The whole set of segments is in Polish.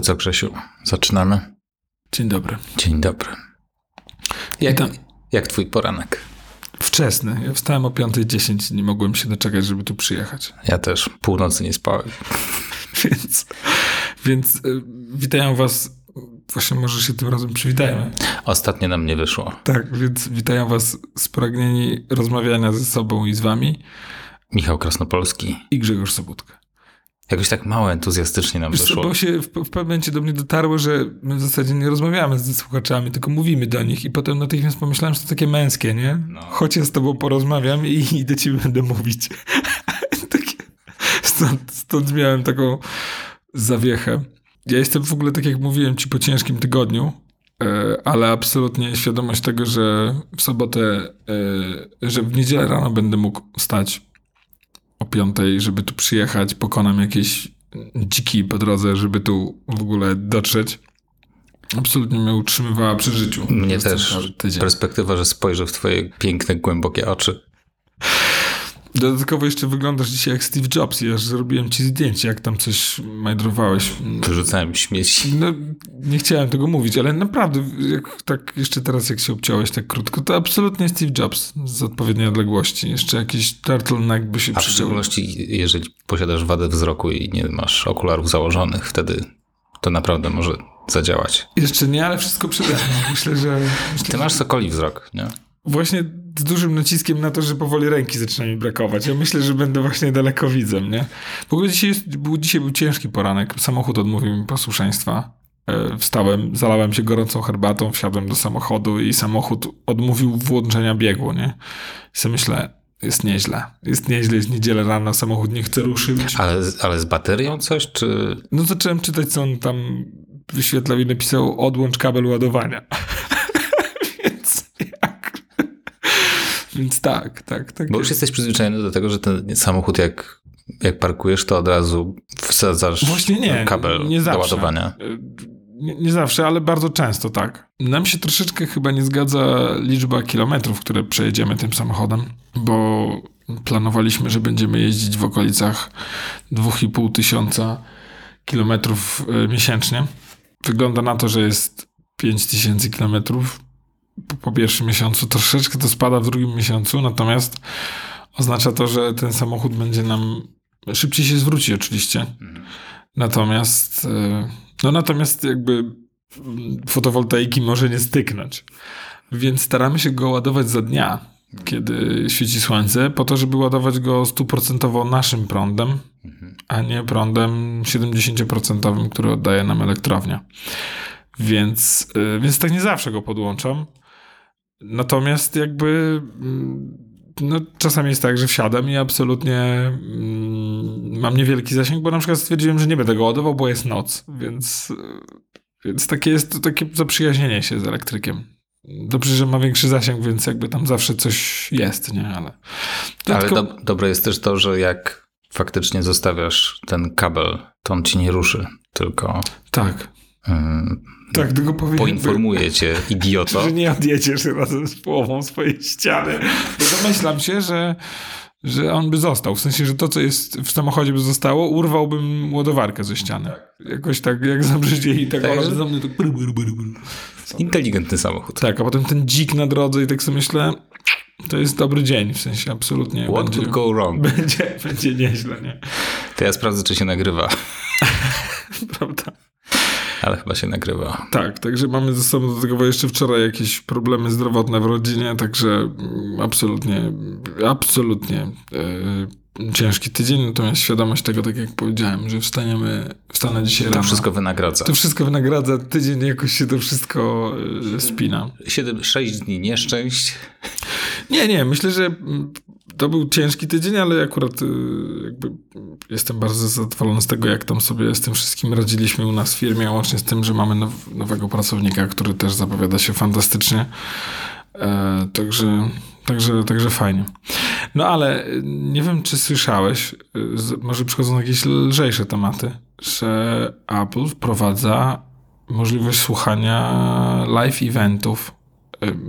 To co, Grzesiu? Zaczynamy? Dzień dobry. Dzień dobry. Jak, Witam. jak twój poranek? Wczesny. Ja wstałem o 5.10 nie mogłem się doczekać, żeby tu przyjechać. Ja też północy nie spałem. Więc, więc y, witają was. Właśnie może się tym razem przywitajmy. Ostatnio nam nie wyszło. Tak, więc witają was spragnieni rozmawiania ze sobą i z wami Michał Krasnopolski. i Grzegorz Sobutka. Jakoś tak mało entuzjastycznie nam Wiesz co, wyszło. bo się w, w pewnym momencie do mnie dotarło, że my w zasadzie nie rozmawiamy ze słuchaczami, tylko mówimy do nich i potem natychmiast pomyślałem, że to takie męskie, nie? No. Chodź ja z tobą porozmawiam i, i do ciebie będę mówić. takie, stąd, stąd miałem taką zawiechę. Ja jestem w ogóle, tak jak mówiłem ci, po ciężkim tygodniu, e, ale absolutnie świadomość tego, że w sobotę, e, że w niedzielę rano będę mógł stać o piątej, żeby tu przyjechać, pokonam jakieś dziki po drodze, żeby tu w ogóle dotrzeć. Absolutnie mnie utrzymywała przy życiu. Mnie też. tydzień. Perspektywa, że spojrzę w twoje piękne, głębokie oczy. Dodatkowo jeszcze wyglądasz dzisiaj jak Steve Jobs. Ja zrobiłem ci zdjęcie, jak tam coś majdrowałeś. Wyrzucałem śmieci. No, nie chciałem tego mówić, ale naprawdę, jak, tak jeszcze teraz jak się obciąłeś tak krótko, to absolutnie Steve Jobs z odpowiedniej odległości. Jeszcze jakiś turtleneck by się A w szczególności, jeżeli posiadasz wadę wzroku i nie masz okularów założonych, wtedy to naprawdę może zadziałać. Jeszcze nie, ale wszystko przede. Myślę, że... Myślę, Ty masz sokoli wzrok, nie? Właśnie z dużym naciskiem na to, że powoli ręki zaczyna mi brakować. Ja myślę, że będę właśnie dalekowidzem, nie? W ogóle dzisiaj, jest, był, dzisiaj był ciężki poranek. Samochód odmówił mi posłuszeństwa. E, Wstałem, zalałem się gorącą herbatą, wsiadłem do samochodu i samochód odmówił włączenia biegu, nie? I sobie myślę, jest nieźle. Jest nieźle, jest niedzielę rano, samochód nie chce ruszyć. Ale, ale z baterią coś, czy... No zacząłem czytać, co on tam wyświetlał i napisał odłącz kabel ładowania. Więc jak... Więc tak, tak, tak. Bo już jesteś przyzwyczajony do tego, że ten samochód jak, jak parkujesz, to od razu wsadzasz Właśnie nie, kabel nie do ładowania. Nie, nie zawsze, ale bardzo często tak. Nam się troszeczkę chyba nie zgadza liczba kilometrów, które przejedziemy tym samochodem, bo planowaliśmy, że będziemy jeździć w okolicach 2,5 tysiąca kilometrów e, miesięcznie. Wygląda na to, że jest 5 tysięcy kilometrów po, pierwszym miesiącu. Troszeczkę to spada w drugim miesiącu, natomiast oznacza to, że ten samochód będzie nam szybciej się zwróci oczywiście. Natomiast, e, no natomiast jakby fotowoltaiki może nie styknąć. Więc staramy się go ładować za dnia, kiedy świeci słońce, po to, żeby ładować go stuprocentowo naszym prądem, a nie prądem 70%, który oddaje nam elektrownia. Więc, e, więc tak nie zawsze go podłączam. Natomiast jakby mm, no, czasami jest tak, że wsiadam i absolutnie mm, mam niewielki zasięg, bo na przykład stwierdziłem, że nie będę go ładował, bo jest noc, więc, więc takie jest to takie zaprzyjaźnienie się z elektrykiem. Dobrze, że ma większy zasięg, więc jakby tam zawsze coś jest, nie? Ale, Ale do, dobre jest też to, że jak faktycznie zostawiasz ten kabel, to on ci nie ruszy, tylko tak, ym, tak, tylko powinien poinformuje cię, idioto. że nie odjedziesz razem z połową swojej ściany. Bo domyślam się, że, że on by został. W sensie, że to, co jest w samochodzie by zostało, urwałbym ładowarkę ze ściany. Jakoś tak, jak zabrzydzie i tak, Tak, że- za mnie to... Inteligentny samochód. Tak, a potem ten dzik na drodze i tak sobie myślę, to jest dobry dzień, w sensie absolutnie What będzie, could go wrong? będzie, będzie nieźle, nie? To ja sprawdzę, czy się nagrywa. Ale chyba się nagrywa. Tak, także mamy ze sobą do tego jeszcze wczoraj jakieś problemy zdrowotne w rodzinie, także mm, absolutnie, absolutnie e, ciężki tydzień, natomiast świadomość tego, tak jak powiedziałem, że wstaniemy, wstanę dzisiaj To rano. wszystko wynagradza. To wszystko wynagradza, tydzień jakoś się to wszystko e, spina. 7, 6 dni nieszczęść. Nie, nie, myślę, że to był ciężki tydzień, ale akurat y, jestem bardzo zadowolony z tego, jak tam sobie z tym wszystkim radziliśmy u nas w firmie, łącznie z tym, że mamy now, nowego pracownika, który też zapowiada się fantastycznie. E, także, także, także fajnie. No ale y, nie wiem, czy słyszałeś, y, może przychodzą jakieś lżejsze tematy, że Apple wprowadza możliwość słuchania live eventów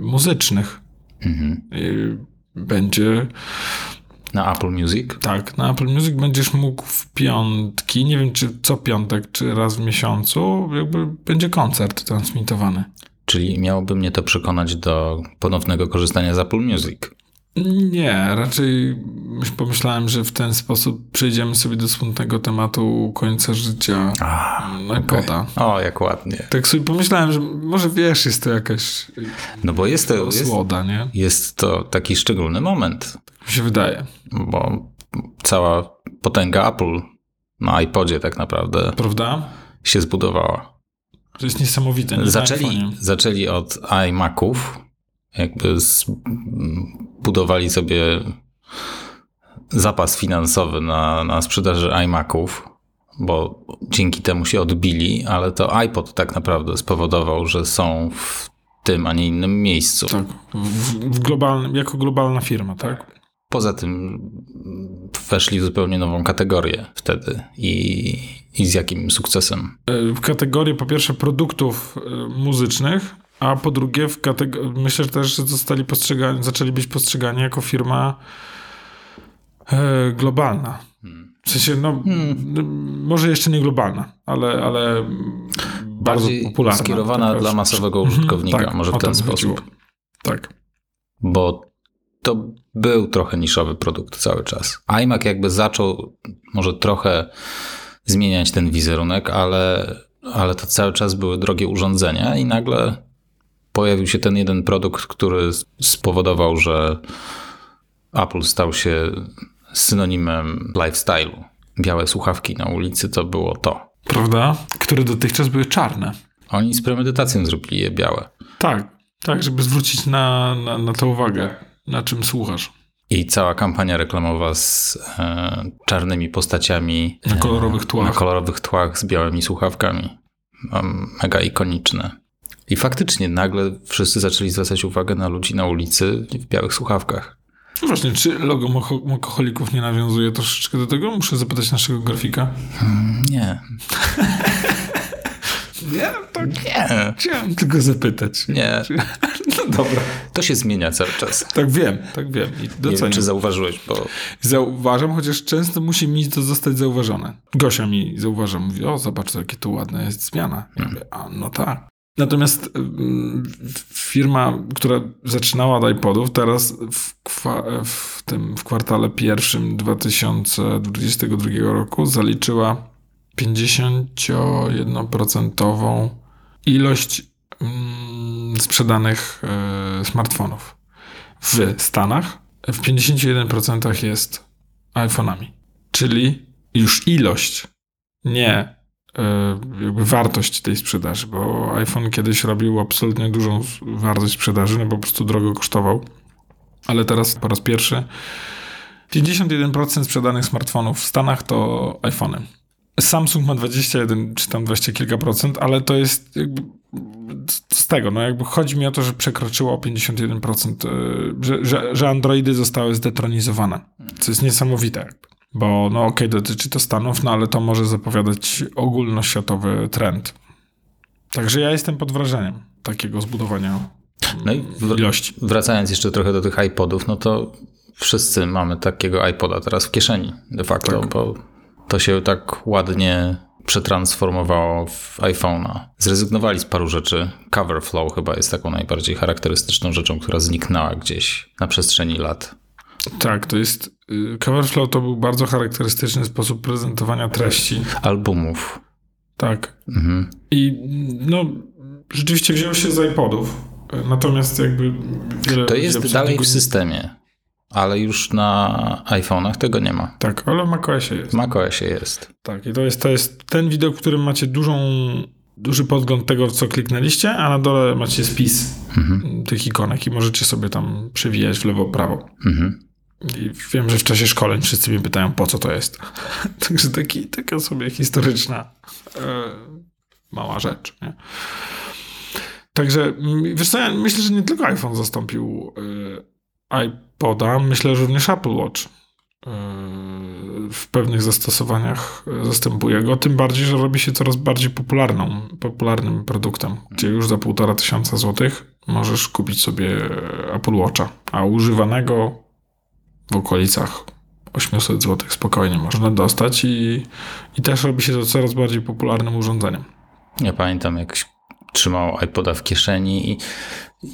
muzycznych. Mhm. Będzie Na Apple Music? Tak, na Apple Music będziesz mógł w piątki, nie wiem czy co piątek, czy raz w miesiącu, jakby będzie koncert transmitowany. Czyli miałoby mnie to przekonać do ponownego korzystania z Apple Music. Nie, raczej myśl- pomyślałem, że w ten sposób przejdziemy sobie do smutnego tematu końca życia A, iPoda. O, jak ładnie. Tak sobie pomyślałem, że może wiesz, jest to jakaś No bo jest to, jest, słoda, nie? jest to taki szczególny moment, Mi się wydaje, bo cała potęga Apple na iPodzie tak naprawdę prawda? się zbudowała. To jest niesamowite. Nie Zaczęli, zaczęli od iMaców, jakby budowali sobie zapas finansowy na, na sprzedaży iMaców, bo dzięki temu się odbili, ale to iPod tak naprawdę spowodował, że są w tym, a nie innym miejscu. Tak, w, w globalnym, jako globalna firma, tak? Poza tym weszli w zupełnie nową kategorię wtedy i, i z jakim sukcesem. E, W kategorię po pierwsze produktów e, muzycznych, a po drugie w kategorii, myślę że też, że zostali postrzegani, zaczęli być postrzegani jako firma e, globalna. W sensie, no, m, może jeszcze nie globalna, ale, ale bardzo Bardziej popularna. skierowana Taka- dla masowego użytkownika, tak, może w ten sposób. chodziło. Tak. bo to był trochę niszowy produkt cały czas. iMac jakby zaczął może trochę zmieniać ten wizerunek, ale, ale to cały czas były drogie urządzenia i nagle pojawił się ten jeden produkt, który spowodował, że Apple stał się synonimem lifestyle'u. Białe słuchawki na ulicy to było to. Prawda? Które dotychczas były czarne. Oni z premedytacją zrobili je białe. Tak, tak, żeby zwrócić na, na, na to uwagę, na czym słuchasz. I cała kampania reklamowa z e, czarnymi postaciami Na kolorowych na tłach. kolorowych tłach z białymi słuchawkami. Mega ikoniczne. I faktycznie nagle wszyscy zaczęli zwracać uwagę na ludzi na ulicy w białych słuchawkach. No właśnie, czy logo Moko- Mokoholików nie nawiązuje troszeczkę do tego? Muszę zapytać naszego grafika. Nie. Nie, tak. Nie. Chciałem tylko zapytać. Nie. No dobra. To się zmienia cały czas. Tak wiem, tak wiem. I Nie wiem, czy zauważyłeś, bo Zauważam, chociaż często musi mi to zostać zauważone. Gosia mi zauważa, mówi, o zobacz, jakie to ładna jest zmiana. Ja mówię, a no tak. Natomiast firma, która zaczynała od iPodów, teraz w, kwa, w tym w kwartale pierwszym 2022 roku zaliczyła 51% ilość ym, sprzedanych y, smartfonów w Stanach. W 51% jest iPhone'ami. Czyli już ilość, nie jakby wartość tej sprzedaży, bo iPhone kiedyś robił absolutnie dużą wartość sprzedaży, no bo po prostu drogo kosztował. Ale teraz po raz pierwszy 51% sprzedanych smartfonów w Stanach to iPhony. Samsung ma 21 czy tam 20 kilka procent, ale to jest jakby z tego, no jakby chodzi mi o to, że przekroczyło o 51%, y, że, że, że Androidy zostały zdetronizowane, co jest niesamowite jakby. Bo no okej, dotyczy to Stanów, no ale to może zapowiadać ogólnoświatowy trend. Także ja jestem pod wrażeniem takiego zbudowania no i ilości. wracając jeszcze trochę do tych iPodów, no to wszyscy mamy takiego iPoda teraz w kieszeni de facto, Tak. bo to się tak ładnie przetransformowało w iPhone'a. Zrezygnowali z paru rzeczy. Cover flow chyba jest taką najbardziej charakterystyczną rzeczą, która zniknęła gdzieś na przestrzeni lat. Tak, to jest. y, Coverflow to był bardzo charakterystyczny sposób prezentowania treści. Albumów. Tak. Mhm. I no, rzeczywiście wziął się z iPodów. Natomiast jakby wiele. To jest dalej w systemie, ale już na iPhone'ach tego nie ma. Tak, ale w macOSie jest. W macOSie jest. Tak, i to jest, to jest ten widok, w którym macie dużą, duży podgląd tego, co kliknęliście, a na dole macie spis tych ikonek i możecie sobie tam przewijać w lewo, prawo. Mhm. I wiem, że w czasie szkoleń wszyscy mnie pytają, po co to jest. Także taki, taka sobie historyczna e, mała rzecz. Nie? Także mm, wiesz co, ja myślę, że nie tylko iPhone zastąpił e, iPoda, myślę, że również Apple Watch e, w pewnych zastosowaniach zastępuje go, tym bardziej, że robi się coraz bardziej popularną, popularnym produktem, gdzie już za półtora tysiąca złotych możesz kupić sobie Apple Watcha, a używanego w okolicach 800 zł spokojnie można dostać i, i też robi się to coraz bardziej popularnym urządzeniem. Ja pamiętam, jak trzymał iPoda w kieszeni i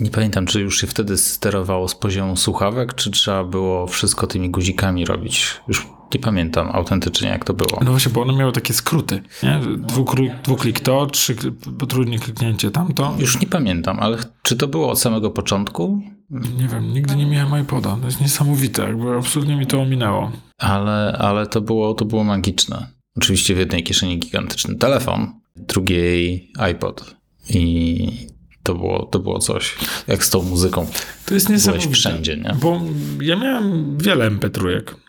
nie pamiętam, czy już się wtedy sterowało z poziomu słuchawek, czy trzeba było wszystko tymi guzikami robić. Już nie pamiętam autentycznie, jak to było. No właśnie, bo one miały takie skróty, nie? Dwuklik, dwuklik to, trzy, potrójnie kliknięcie tamto. Już nie pamiętam, ale czy to było od samego początku? Nie wiem, nigdy nie miałem iPoda. To jest niesamowite, jakby absolutnie mi to ominęło. Ale, ale to, było, to było magiczne. Oczywiście w jednej kieszeni gigantyczny telefon, drugiej iPod. I to było, to było coś, jak z tą muzyką. To jest niesamowite. Byłeś wszędzie, nie? Bo ja miałem wiele MP3. E,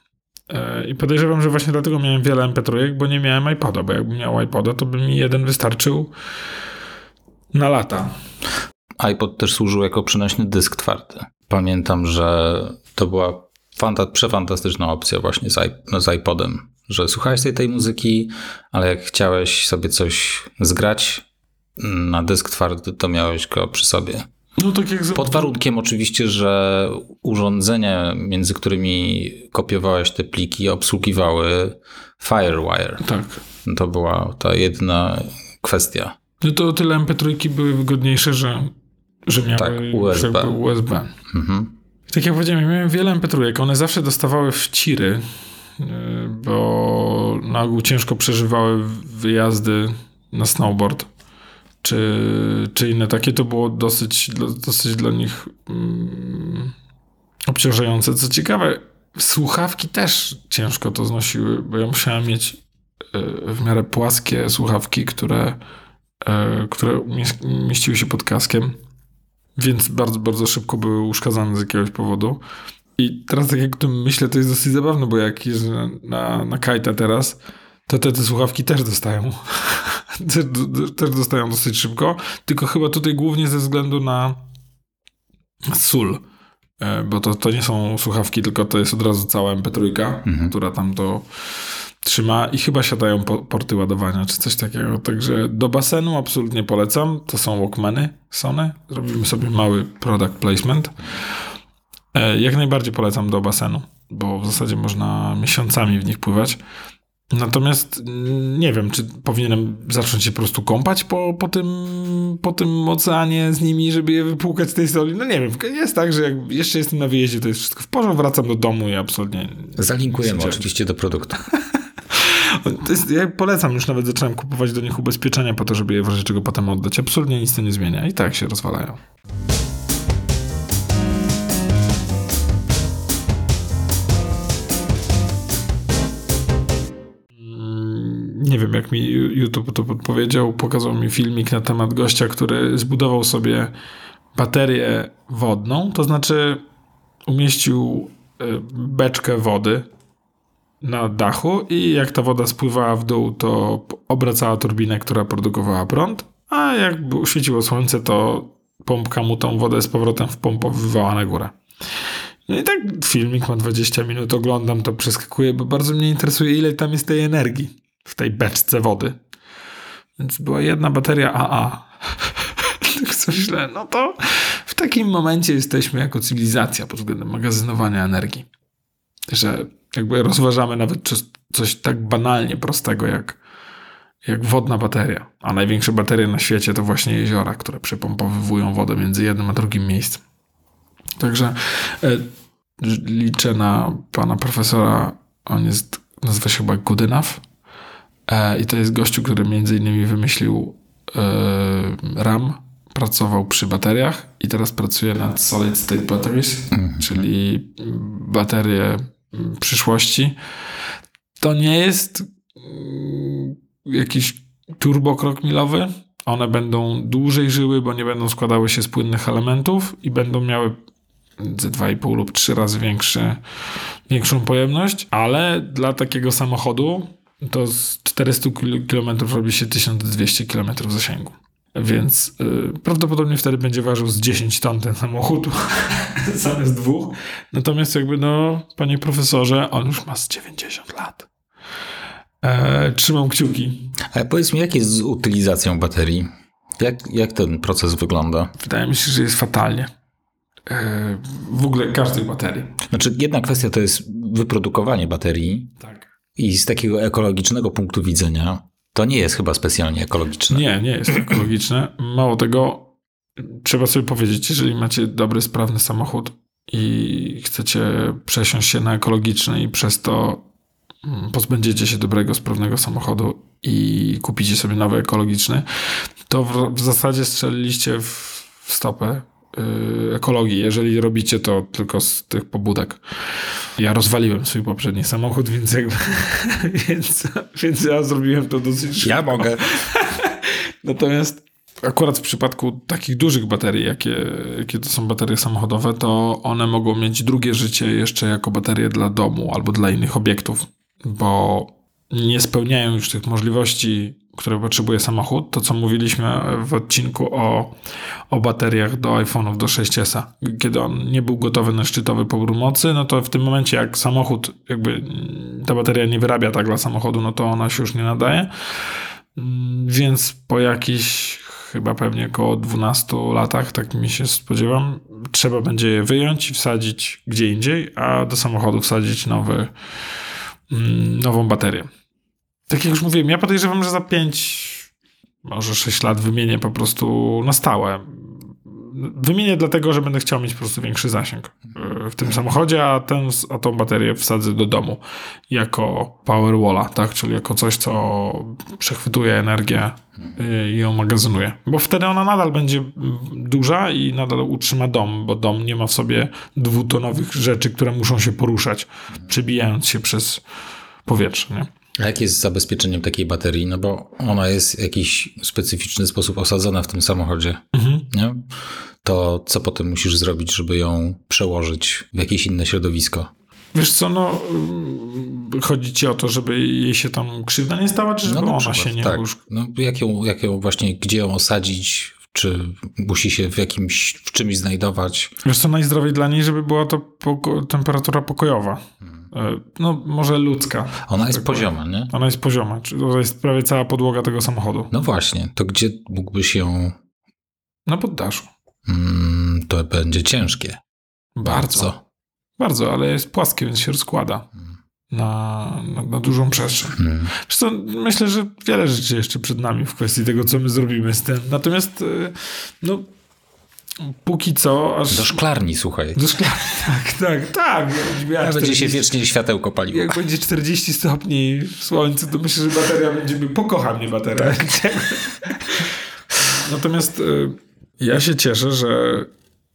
I podejrzewam, że właśnie dlatego miałem wiele MP3, bo nie miałem iPoda, bo jakbym miał iPoda, to by mi jeden wystarczył na lata. iPod też służył jako przynośny dysk twardy. Pamiętam, że to była fanta- przefantastyczna opcja właśnie z, iP- z iPodem, że słuchałeś tej, tej muzyki, ale jak chciałeś sobie coś zgrać na dysk twardy, to miałeś go przy sobie. No tak jak... Pod warunkiem oczywiście, że urządzenia, między którymi kopiowałeś te pliki, obsługiwały FireWire. Tak. To była ta jedna kwestia. No to o tyle MP3 były wygodniejsze, że, że miały Tak, USB. USB. Mhm. Tak jak powiedziałem, miałem wiele MP3, one zawsze dostawały wciry, yy, bo na ogół ciężko przeżywały wyjazdy na snowboard czy, czy inne takie, to było dosyć, dosyć dla nich mm, obciążające. Co ciekawe, słuchawki też ciężko to znosiły, bo ja musiałem mieć y, w miarę płaskie słuchawki, które, y, które mieściły się pod kaskiem, więc bardzo, bardzo szybko były uszkadzane z jakiegoś powodu. I teraz tak jak o tym myślę, to jest dosyć zabawne, bo jak jeżdżę na, na kajta teraz, to te, te słuchawki też dostają. też, dostają dosyć szybko, tylko chyba tutaj głównie ze względu na sól, e, bo to, to nie są słuchawki, tylko to jest od razu cała MP3, mhm. która tam to trzyma i chyba siadają po, porty ładowania, czy coś takiego. Także do basenu absolutnie polecam. To są Walkmany Sony. Zrobimy sobie mały product placement. E, jak najbardziej polecam do basenu, bo w zasadzie można miesiącami w nich pływać. Natomiast nie wiem, czy powinienem zacząć się po prostu kąpać po, po, tym, po tym oceanie z nimi, żeby je wypłukać z tej soli. No nie wiem, jest tak, że jak jeszcze jestem na wyjeździe, to jest wszystko w porządku, wracam do domu i absolutnie... Zalinkujemy oczywiście do produktu. Jest, ja polecam, już nawet zacząłem kupować do nich ubezpieczenia po to, żeby je w razie czego potem oddać. Absolutnie nic to nie zmienia i tak się rozwalają. Nie wiem jak mi YouTube to podpowiedział, pokazał mi filmik na temat gościa, który zbudował sobie baterię wodną, to znaczy umieścił e, beczkę wody na dachu i jak ta woda spływała w dół, to obracała turbinę, która produkowała prąd, a jak świeciło słońce, to pompka mu tą wodę z powrotem wpompowywała na górę. No i tak filmik ma 20 minut, oglądam to, przeskakuję, bo bardzo mnie interesuje, ile tam jest tej energii w tej beczce wody. Więc była jedna bateria AA. tak sobie myślę, no to w takim momencie jesteśmy jako cywilizacja pod względem magazynowania energii. Że jakby rozważamy nawet coś tak banalnie prostego jak, jak wodna bateria. A największe baterie na świecie to właśnie jeziora, które przepompowywują wodę między jednym a drugim miejscem. Także e, liczę na pana profesora. On jest, nazywa się chyba Good Enough. E, I to jest gościu, który między innymi wymyślił e, RAM, pracował przy bateriach i teraz pracuje nad solid state batteries, mhm. czyli baterie przyszłości. To nie jest mm, jakiś turbokrok milowy. One będą dłużej żyły, bo nie będą składały się z płynnych elementów i będą miały ze 2,5 lub 3 razy większy, większą pojemność, ale dla takiego samochodu to z 400 km robi się 1200 km zasięgu. Więc y, prawdopodobnie wtedy będzie ważył z 10 ton ten samochód zamiast dwóch. Natomiast jakby no, panie profesorze, on już ma z 90 lat. E, trzymam kciuki. Ale powiedz mi, jak jest z utylizacją baterii? Jak, jak ten proces wygląda? Wydaje mi się, że jest fatalnie. E, w ogóle każdej baterii. Znaczy, jedna kwestia to jest wyprodukowanie baterii Tak. I z takiego ekologicznego punktu widzenia to nie jest chyba specjalnie ekologiczne. Nie, nie jest ekologiczne. Mało tego, trzeba sobie powiedzieć, jeżeli macie dobry, sprawny samochód i chcecie przesiąść się na ekologiczny i przez to mm, pozbędziecie się dobrego, sprawnego samochodu i kupicie sobie nowy ekologiczny, to w, w zasadzie strzeliliście w, stopę ekologii, jeżeli robicie to tylko z tych pobudek. Ja rozwaliłem swój poprzedni samochód, więc jakby, więc, więc ja zrobiłem to dosyć szybko. Ja mogę. Natomiast akurat w przypadku takich dużych baterii, jakie, jakie to są baterie samochodowe, to one mogą mieć drugie życie jeszcze jako baterie dla domu albo dla innych obiektów, bo nie spełniają już tych możliwości, które potrzebuje samochód. To, co mówiliśmy w odcinku o, o bateriach do iPhone'ów do 6S, kiedy on nie był gotowy na szczytowy pobór mocy, no to w tym momencie, jak samochód, jakby ta bateria nie wyrabia tak dla samochodu, no to ona się już nie nadaje. Mm, Więc po jakichś chyba pewnie około 12 latach, tak mi się spodziewam, trzeba będzie je wyjąć i wsadzić gdzie indziej, a do samochodu wsadzić nowy, mm, nową baterię. Tak jak już mówiłem, ja podejrzewam, że za 5, może 6 lat wymienię po prostu na stałe. Wymienię dlatego, że będę chciał mieć po prostu większy zasięg y, w tym samochodzie, a, ten, a tą baterię wsadzę do domu jako power walla, tak? czyli jako coś, co przechwytuje energię y, i ją magazynuje. Bo wtedy ona nadal będzie duża i nadal utrzyma dom, bo dom nie ma w sobie dwutonowych rzeczy, które muszą się poruszać, przebijając się przez powietrze. Nie? A jak jest z zabezpieczeniem takiej baterii? No bo ona jest w jakiś specyficzny sposób osadzona w tym samochodzie. Nie? To co potem musisz zrobić, żeby ją przełożyć w jakieś inne środowisko? Wiesz co, no chodzi ci o to, żeby jej się tam krzywda nie stała, czy żeby na ona się nie tak. usz... No, jak, ją, jak ją właśnie, gdzie ją osadzić? Czy musi się w jakimś, w czymś znajdować? Wiesz co, najzdrowiej dla niej, żeby była to poko- temperatura pokojowa. Y, No, może ludzka. Ona jest Tak pozioma, nie? Ona jest pozioma, czy to jest prawie cała podłoga tego samochodu. No właśnie, to gdzie mógłbyś ją... Na poddaszu. Mm, to będzie ciężkie. Bardzo. Bardzo, ale jest płaskie, więc się rozkłada na, na, na dużą przestrzeń. Mm. Wiesz co, myślę, że wiele rzeczy jeszcze przed nami w kwestii tego, co my zrobimy z tym. Natomiast, y, no, póki co, aż... Do szklarni, słuchaj. Do szklarni, tak, tak, tak. Jak, A będzie się 40 wiecznie światełko paliło. jak będzie 40 stopni w słońcu, to myślę, że bateria będzie... Pokocha mnie bateria. Natomiast y, ja się cieszę, że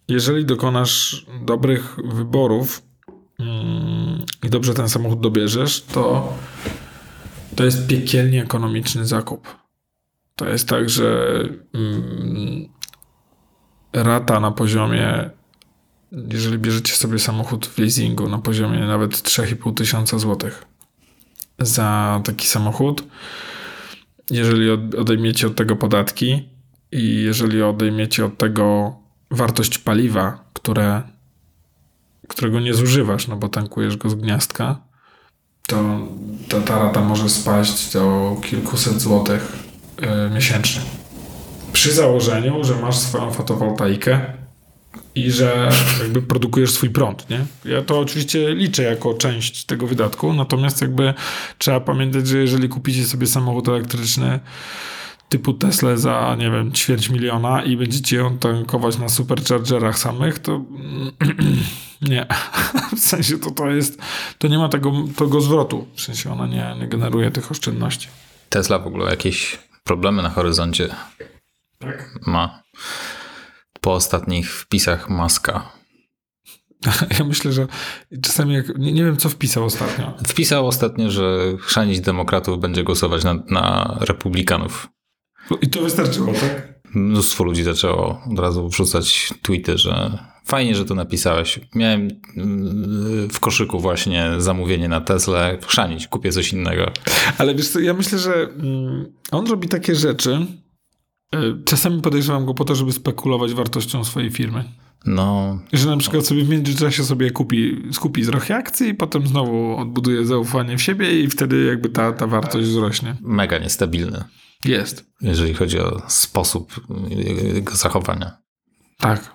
jeżeli dokonasz dobrych wyborów mm, i dobrze ten samochód dobierzesz, to to jest piekielnie ekonomiczny zakup. To jest tak, że mm, rata na poziomie, jeżeli bierzecie sobie samochód w leasingu na poziomie nawet 3,5 tysiąca złotych za taki samochód, jeżeli od- odejmiecie od tego podatki i jeżeli odejmiecie od tego wartość paliwa, które, którego nie zużywasz, no bo tankujesz go z gniazdka, to ta, ta rata może spaść do kilkuset złotych y, miesięcznie. Przy założeniu, że masz swoją fotowoltaikę i że jakby produkujesz swój prąd, nie? Ja to oczywiście liczę jako część tego wydatku, natomiast jakby trzeba pamiętać, że jeżeli kupicie sobie samochód elektryczny typu Tesla za, nie wiem, ćwierć miliona i będziecie ją tankować na superchargerach samych, to nie. W sensie to, to jest, to nie ma tego, tego zwrotu. W sensie ona nie, nie generuje tych oszczędności. Tesla w ogóle jakieś problemy na horyzoncie Tak. ma. Po ostatnich wpisach Maska. Ja myślę, że czasami jak, nie, nie wiem co wpisał ostatnio. Wpisał ostatnio, że chrzanić demokratów będzie głosować na, na republikanów. I to wystarczyło, tak? Mnóstwo ludzi zaczęło od razu wrzucać tweety, że fajnie, że to napisałeś. Miałem mm, w koszyku właśnie zamówienie na Tesla. Chrzanić, kupię coś innego. Ale wiesz co, ja myślę, że mm, on robi takie rzeczy. Y, Czasami podejrzewam go po to, żeby spekulować wartością swojej firmy. No, Że na przykład sobie w międzyczasie sobie kupi, skupi trochę akcji i potem znowu odbuduje zaufanie w siebie i wtedy jakby ta, ta wartość wzrośnie. mega niestabilny, Jest. jeżeli chodzi o sposób jego zachowania. Tak.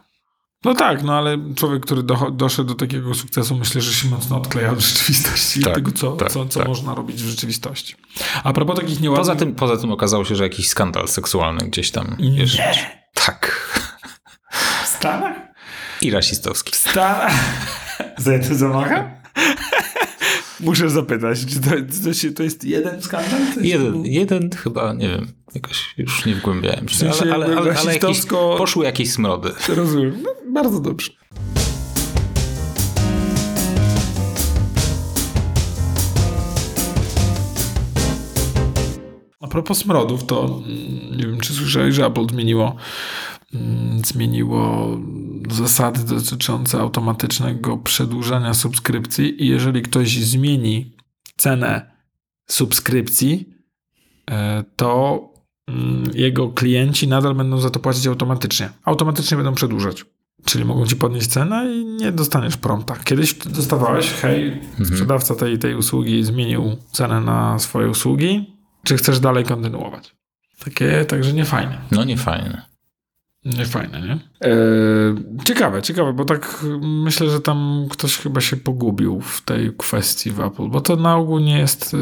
No tak, no ale człowiek, który do, doszedł do takiego sukcesu, myślę, że się mocno odkleja od rzeczywistości Tak, i tego, co, tak, co, co tak. można robić w rzeczywistości. A propos takich nieładnych... Poza tym, poza tym okazało się, że jakiś skandal seksualny gdzieś tam jest. Tak. W Stanach? I rasistowski. W Stanach? Za to zamacha? Muszę zapytać, czy to, to, się, to jest jeden skandal? Jeden, jeden chyba, nie wiem, jakoś już nie wgłębiałem się, sensie ale, ale, ale, ale jakieś, poszły jakieś smrody. Rozumiem. No, bardzo dobrze. A propos smrodów, to mm, nie wiem, czy słyszałeś, że Apple zmieniło, mm, zmieniło zasady dotyczące automatycznego przedłużania subskrypcji i jeżeli ktoś zmieni cenę subskrypcji, e, to mm, jego klienci nadal będą za to płacić automatycznie. Automatycznie będą przedłużać. Czyli mogą ci podnieść cenę i nie dostaniesz prompta. Kiedyś dostawałeś, hej, sprzedawca tej, tej usługi zmienił cenę na swoje usługi, czy chcesz dalej kontynuować? Takie, także nie fajne. No nie fajne. Nie fajne, nie? E, ciekawe, ciekawe, bo tak myślę, że tam ktoś chyba się pogubił w tej kwestii w Apple, bo to na ogół nie jest, e,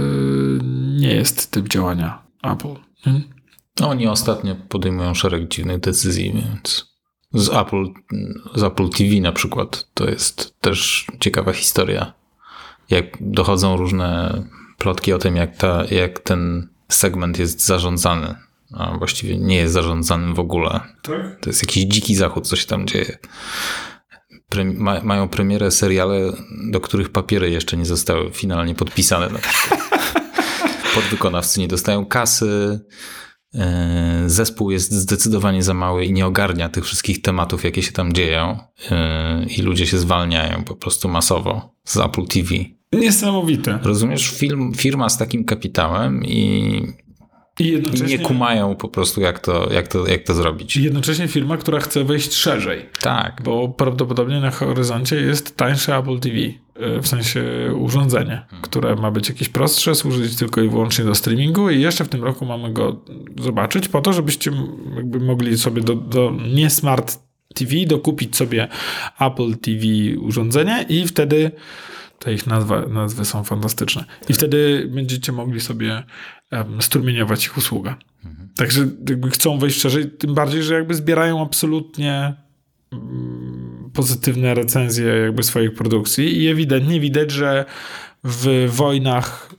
nie jest typ działania Apple. No, Oni ostatnio podejmują szereg dziwnych decyzji, więc z Apple, z Apple TV na przykład to jest też ciekawa historia. Jak dochodzą różne plotki o tym, jak, ta, jak ten segment jest zarządzany, a właściwie nie jest zarządzanym w ogóle. Tak? To jest jakiś dziki zachód, co się tam dzieje. Ma, mają premierę seriale, do których papiery jeszcze nie zostały finalnie podpisane. Na. Podwykonawcy nie dostają kasy. e, Zespół jest zdecydowanie za mały i nie ogarnia tych wszystkich tematów, jakie się tam dzieją. e, I ludzie się zwalniają po prostu masowo z Apple TV. Niesamowite. Rozumiesz, film, firma z takim kapitałem i, I nie kumają po prostu, jak to, jak to, jak to zrobić. i jednocześnie firma, która chce wejść szerzej. Tak. Bo prawdopodobnie na horyzoncie jest tańsze Apple TV, y, w sensie urządzenie, które ma być jakieś prostsze, służyć tylko i wyłącznie do streamingu i jeszcze w tym roku mamy go zobaczyć po to, żebyście jakby mogli sobie do, do nie smart TV dokupić sobie Apple TV urządzenie i wtedy te ich nazwa, nazwy są fantastyczne. I wtedy będziecie mogli sobie strumieniować ich usługę. Także jakby chcą wejść szerzej, tym bardziej, że jakby zbierają absolutnie mm, pozytywne recenzje jakby swoich produkcji i ewidentnie widać, że w wojnach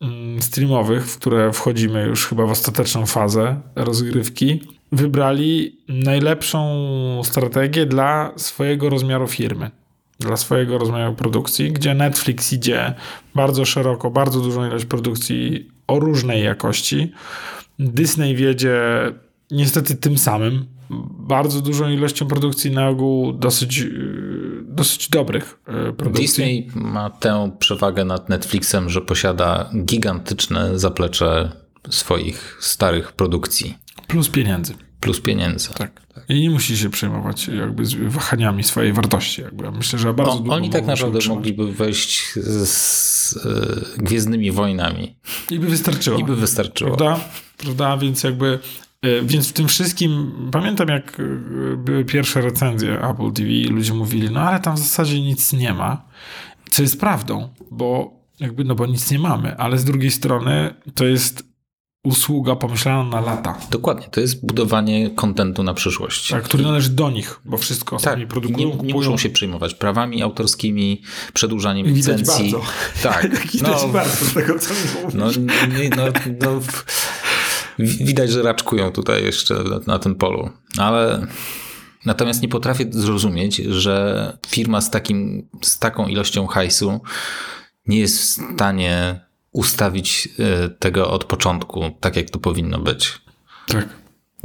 mm, streamowych, w które wchodzimy już chyba w ostateczną fazę rozgrywki, wybrali najlepszą strategię dla swojego rozmiaru firmy, dla swojego rozmiaru produkcji, gdzie Netflix idzie bardzo szeroko, bardzo dużą ilość produkcji o różnej jakości. Disney wiedzie niestety tym samym, bardzo dużą ilością produkcji na ogół dosyć, yy, dosyć dobrych yy, produkcji. Disney ma tę przewagę nad Netflixem, że posiada gigantyczne zaplecze swoich starych produkcji, Plus pieniędzy. Plus pieniędzy. Tak. I nie musi się przejmować jakby wahaniami swojej wartości. Jakby. Ja Myślę, że bardzo O, długo oni tak naprawdę utrzymać. mogliby wejść z, z e, Gwiezdnymi Wojnami I by wystarczyło. i by wystarczyło. Prawda? Prawda? Więc jakby e, więc w tym wszystkim pamiętam jak e, były pierwsze recenzje Apple TV i ludzie mówili, no ale tam w zasadzie nic nie ma. Co jest prawdą, bo jakby, no bo nic nie mamy, ale z drugiej strony to jest usługa pomyślana na lata, Dokładnie, to jest budowanie kontentu na przyszłość. tak, który należy do nich, bo wszystko Tak, sami produkują, nie, nie kupują. muszą się przejmować prawami autorskimi, przedłużaniem Widać licencji. bardzo. Tak, Widać no, bardzo z tego, co mówisz. No, nie, no, no, widać, że raczkują tutaj jeszcze na, na tym polu, ale natomiast nie potrafię zrozumieć, że firma z, takim, z taką ilością hajsu nie jest w stanie ustawić e, tego od początku, tak jak to powinno być. Tak.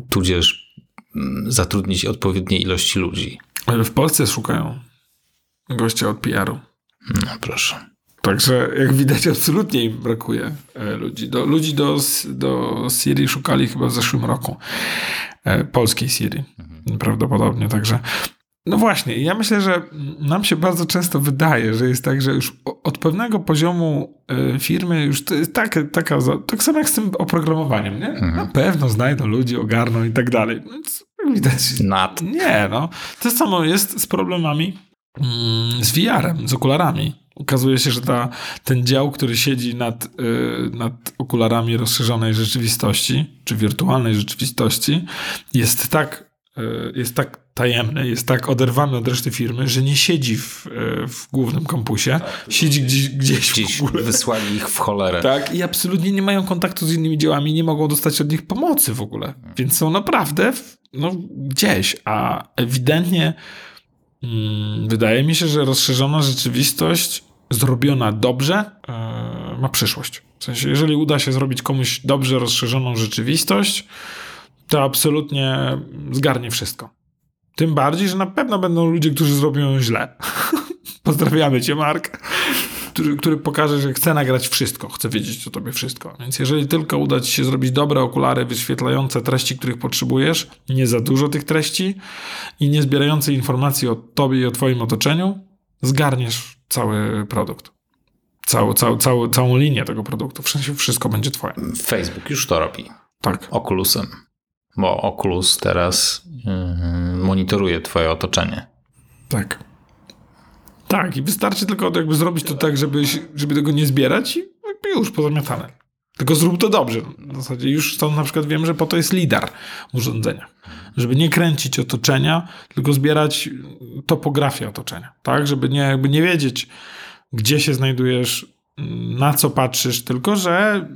Tudzież mm, zatrudnić odpowiedniej ilości ludzi. Ale w Polsce szukają gościa od PR-u. No proszę. Także jak widać absolutnie im brakuje e, ludzi. Do, ludzi do, do Syrii szukali chyba w zeszłym roku. E, polskiej Syrii prawdopodobnie. Także no właśnie, ja myślę, że nam się bardzo często wydaje, że jest tak, że już od pewnego poziomu e, firmy już to jest tak, taka, tak samo jak z tym oprogramowaniem, nie? Na pewno znajdą ludzi, ogarną i tak dalej. Więc widać. Nad. Nie, no. To samo jest z problemami mm, z VR-em, z okularami. Okazuje się, że ta, ten dział, który siedzi nad, y, nad okularami rozszerzonej rzeczywistości, czy wirtualnej rzeczywistości, jest tak, jest tak tajemny, jest tak oderwany od reszty firmy, że nie siedzi w, y, w głównym kampusie, siedzi gdzieś, gdzieś, Gdzieś w ogóle. wysłali ich w cholerę. Tak, i absolutnie nie mają kontaktu z innymi dziełami, nie mogą dostać od nich pomocy w ogóle. Więc są naprawdę w, no, gdzieś, a ewidentnie mm, wydaje mi się, że rozszerzona rzeczywistość zrobiona dobrze e, ma przyszłość. W sensie, jeżeli uda się zrobić komuś dobrze rozszerzoną rzeczywistość, to absolutnie zgarnie wszystko. Tym bardziej, że na pewno będą ludzie, którzy zrobią źle. Pozdrawiamy cię, Mark który, który pokaże, że chce nagrać wszystko, chce wiedzieć o tobie wszystko. Więc jeżeli tylko uda ci się zrobić dobre okulary wyświetlające treści, których potrzebujesz, nie za dużo tych treści i nie zbierające informacji o tobie i o twoim otoczeniu, zgarniesz cały produkt. Cały, cały, cały, całą linię tego produktu. W sensie wszystko będzie twoje. Facebook już to robi. Tak. Oculusem. Bo Oculus teraz yy, monitoruje twoje otoczenie. Tak. Tak, i wystarczy tylko jakby zrobić to tak, żeby, żeby tego nie zbierać i jakby już pozamiatane. Tylko zrób to dobrze. W zasadzie już stąd na przykład wiem, że po to jest lidar w urządzeniach. Żeby nie kręcić otoczenia, tylko zbierać topografię otoczenia. Tak, żeby nie, jakby nie wiedzieć, gdzie się znajdujesz, na co patrzysz, tylko że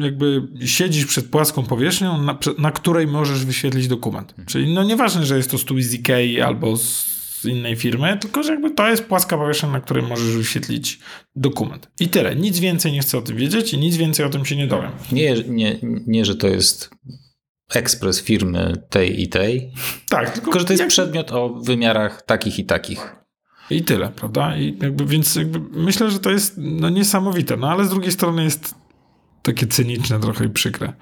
jakby siedzisz przed płaską powierzchnią, na, na której możesz wyświetlić dokument. Czyli no nieważne, że jest to stół z Ikei albo z z innej firmy, tylko że jakby to jest płaska powierzchnia, na której możesz wyświetlić dokument. I tyle. Nic więcej nie chcę o tym wiedzieć i nic więcej o tym się nie dowiem. Nie, nie, nie że to jest ekspres firmy tej i tej, Tak, tylko, tylko że to jest jak... przedmiot o wymiarach takich i takich. I tyle, prawda? I jakby, więc jakby myślę, że to jest no, niesamowite, no ale z drugiej strony jest takie cyniczne trochę i przykre.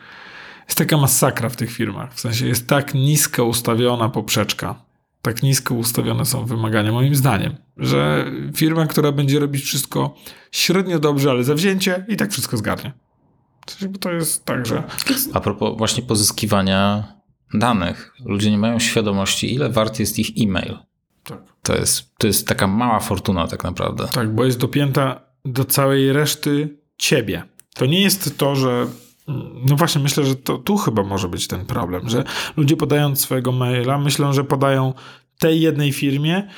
Jest taka masakra w tych firmach. W sensie jest tak nisko ustawiona poprzeczka tak nisko ustawione są wymagania, moim zdaniem, że firma, która będzie robić wszystko średnio dobrze, ale zawzięcie i tak wszystko zgarnie. To jest tak, że... A propos właśnie pozyskiwania danych. Ludzie nie mają świadomości, ile wart jest ich e-mail. Tak. To jest, to jest taka mała fortuna tak naprawdę. Tak, bo jest dopięta do całej reszty ciebie. To nie jest to, że no właśnie, myślę, że to tu chyba może być ten problem, że ludzie podając swojego maila, myślą, że podają tej jednej firmie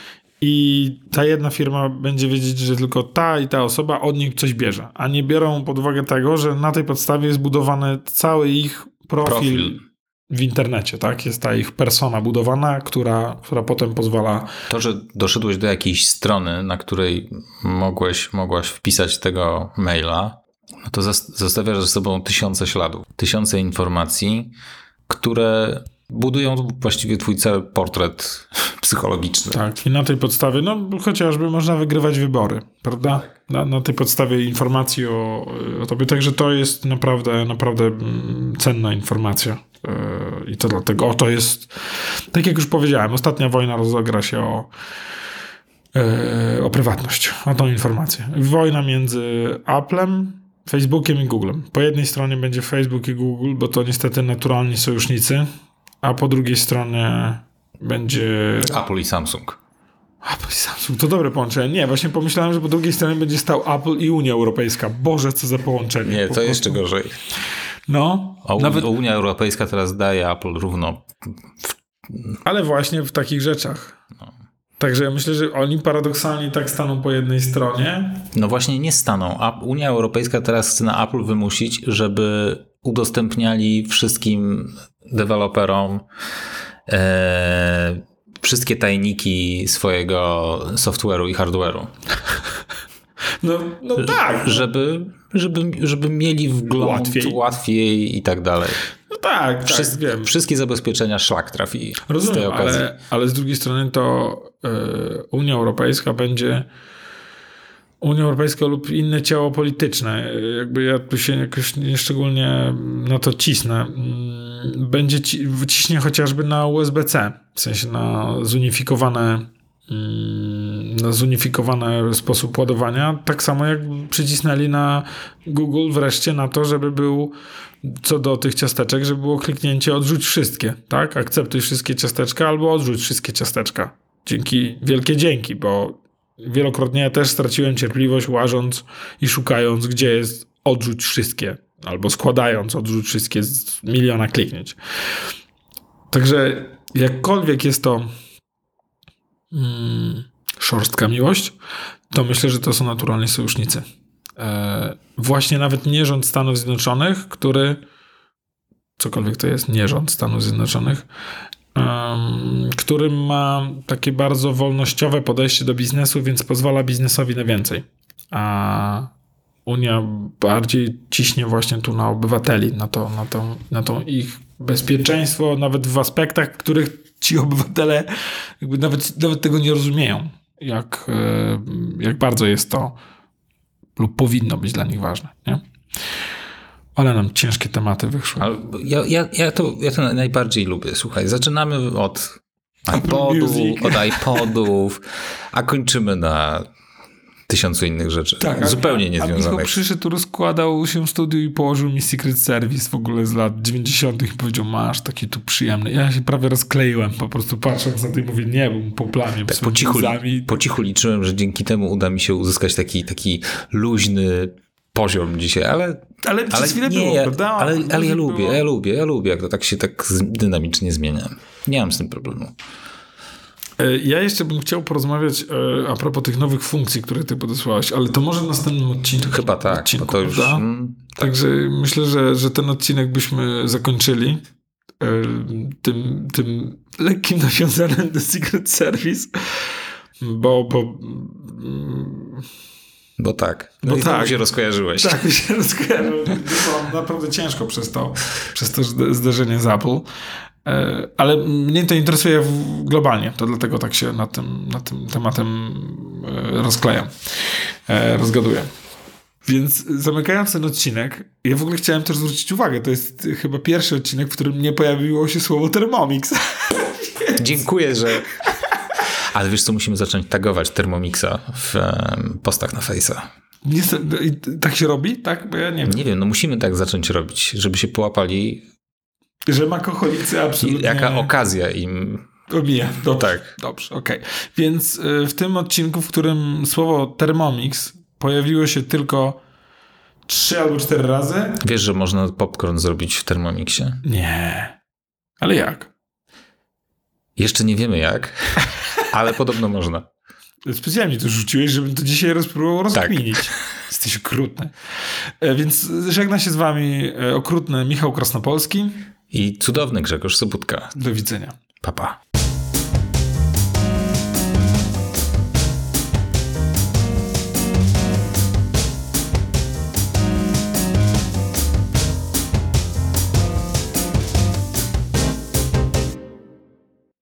i ta jedna firma będzie wiedzieć, że tylko ta i ta osoba od nich coś bierze, a nie biorą pod uwagę tego, że na tej podstawie jest budowany cały ich profil, profil. W internecie, tak? Jest ta ich persona budowana, która, która potem pozwala... To, że doszedłeś do jakiejś strony, na której mogłeś, mogłaś wpisać tego maila, no to zostawiasz ze sobą tysiące śladów, tysiące informacji, które budują właściwie twój cały portret psychologiczny. Tak, i na tej podstawie, no chociażby można wygrywać wybory, prawda? Na, na tej podstawie informacji o, o tobie, także to jest naprawdę, naprawdę mm, cenna informacja. Yy, I to dlatego, to jest, tak jak już powiedziałem, ostatnia wojna rozegra się o, yy, o prywatność, o tą informację. Wojna między Applem, Facebookiem i Googlem. Po jednej stronie będzie Facebook i Google, bo to niestety naturalni sojusznicy, a po drugiej stronie będzie... Apple i Samsung. Apple i Samsung, to dobre połączenie. Nie, właśnie pomyślałem, że po drugiej stronie będzie stał Apple i Unia Europejska. Boże, co za połączenie. Nie, po to jeszcze gorzej. No. A nawet... Unia Europejska teraz daje Apple równo. Ale właśnie w takich rzeczach. No. Także ja myślę, że oni paradoksalnie tak staną po jednej stronie. No właśnie nie staną. Unia Europejska teraz chce na Apple wymusić, żeby udostępniali wszystkim deweloperom e, wszystkie tajniki swojego software'u i hardware'u. No, no tak. Żeby, żeby, żeby mieli wgląd łatwiej. łatwiej i tak dalej. No tak, Wszys tak, wiem. Wszystkie zabezpieczenia szlak trafi Rozumiem, z tej okazji. Ale, ale z drugiej strony to y, Unia Europejska będzie Unia Europejska lub inne ciało polityczne, jakby ja tu się jakoś nieszczególnie na to cisnę, mm, będzie ci, wyciśnie chociażby na USB-C, w sensie na zunifikowane mm, zunifikowany sposób ładowania. Tak samo jak przycisnęli na Google wreszcie na to, żeby był co do tych ciasteczek, żeby było kliknięcie odrzuć wszystkie, tak? Akceptuj wszystkie ciasteczka albo odrzuć wszystkie ciasteczka. Dzięki, wielkie dzięki, bo wielokrotnie ja też straciłem cierpliwość łażąc i szukając, gdzie jest odrzuć wszystkie, albo składając odrzuć wszystkie z miliona kliknięć. Także jakkolwiek jest to mm, szorstka miłość, to myślę, że to są naturalni sojusznicy. E, właśnie nawet nie rząd Stanów Zjednoczonych, który cokolwiek to jest, nie rząd Stanów Zjednoczonych, który ma takie bardzo wolnościowe podejście do biznesu, więc pozwala biznesowi na więcej. A Unia bardziej ciśnie właśnie tu na obywateli, na to, na to, na to ich bezpieczeństwo, nawet w aspektach, których ci obywatele nawet, nawet tego nie rozumieją, jak, e, jak bardzo jest to lub powinno być dla nich ważne. Nie? Ale nam ciężkie tematy wyszły. Ja, ja, ja, to, ja to najbardziej lubię. Słuchaj, zaczynamy od iPodów, od iPodów, a kończymy na tysiącu innych rzeczy. Tak, zupełnie niezwiązanych. A przyszedł, tu rozkładał się w studiu i położył mi Secret Service w ogóle z lat 90. i powiedział, masz taki tu przyjemny. Ja się prawie rozkleiłem, po prostu patrząc na to i mówię, nie, bo po plamie. Tak, po, cichu, po cichu liczyłem, że dzięki temu uda mi się uzyskać taki, taki luźny poziom dzisiaj, ale... Ale przez ale chwilę nie, było, prawda? Ale, ale ja lubię, ja lubię, ja lubię, jak to tak się tak dynamicznie zmienia. Nie mam z tym problemu. E, ja jeszcze bym chciał porozmawiać e, a propos tych nowych funkcji, które ty podesłałeś, ale to może w następnym odcinku. Chyba tak, odcinku, to już... Mm, tak. Także myślę, że, że ten odcinek byśmy zakończyli e, tym, tym lekkim nawiązanym do Secret Service, bo, bo bo tak. No bo tak. się rozkojarzyłeś. Tak, mi się rozkojarzyło. Było naprawdę ciężko przez to, przez to zderzenie z Apple. E, ale mnie to interesuje globalnie, to dlatego tak się nad tym, nad tym tematem e, rozklejam, e, rozgaduję. Więc zamykając ten odcinek, ja w ogóle chciałem też zwrócić uwagę, to jest chyba pierwszy odcinek, w którym nie pojawiło się słowo Thermomix. Dziękuję, że... Ale wiesz co, musimy zacząć tagować Thermomixa w postach na Face'a. tak się robi? Tak? Bo ja nie wiem. Nie wiem, no musimy tak zacząć robić, żeby się połapali że makoholicy absolutnie... Jaka okazja im... Omija. Dobrze, tak. Dobrze, okej. Okay. Więc y, w tym odcinku, w którym słowo Thermomix pojawiło się tylko trzy albo cztery razy... Wiesz, że można popcorn zrobić w Thermomixie? Nie. Ale jak? Jeszcze nie wiemy jak, ale podobno można. Specjalnie to rzuciłeś, żebym to dzisiaj spróbował rozkminić. Tak. Jesteś okrutny. E, więc żegna się z wami e, okrutny Michał Krasnopolski i cudowny Grzegorz Sobutka. Do widzenia. Papa. Pa.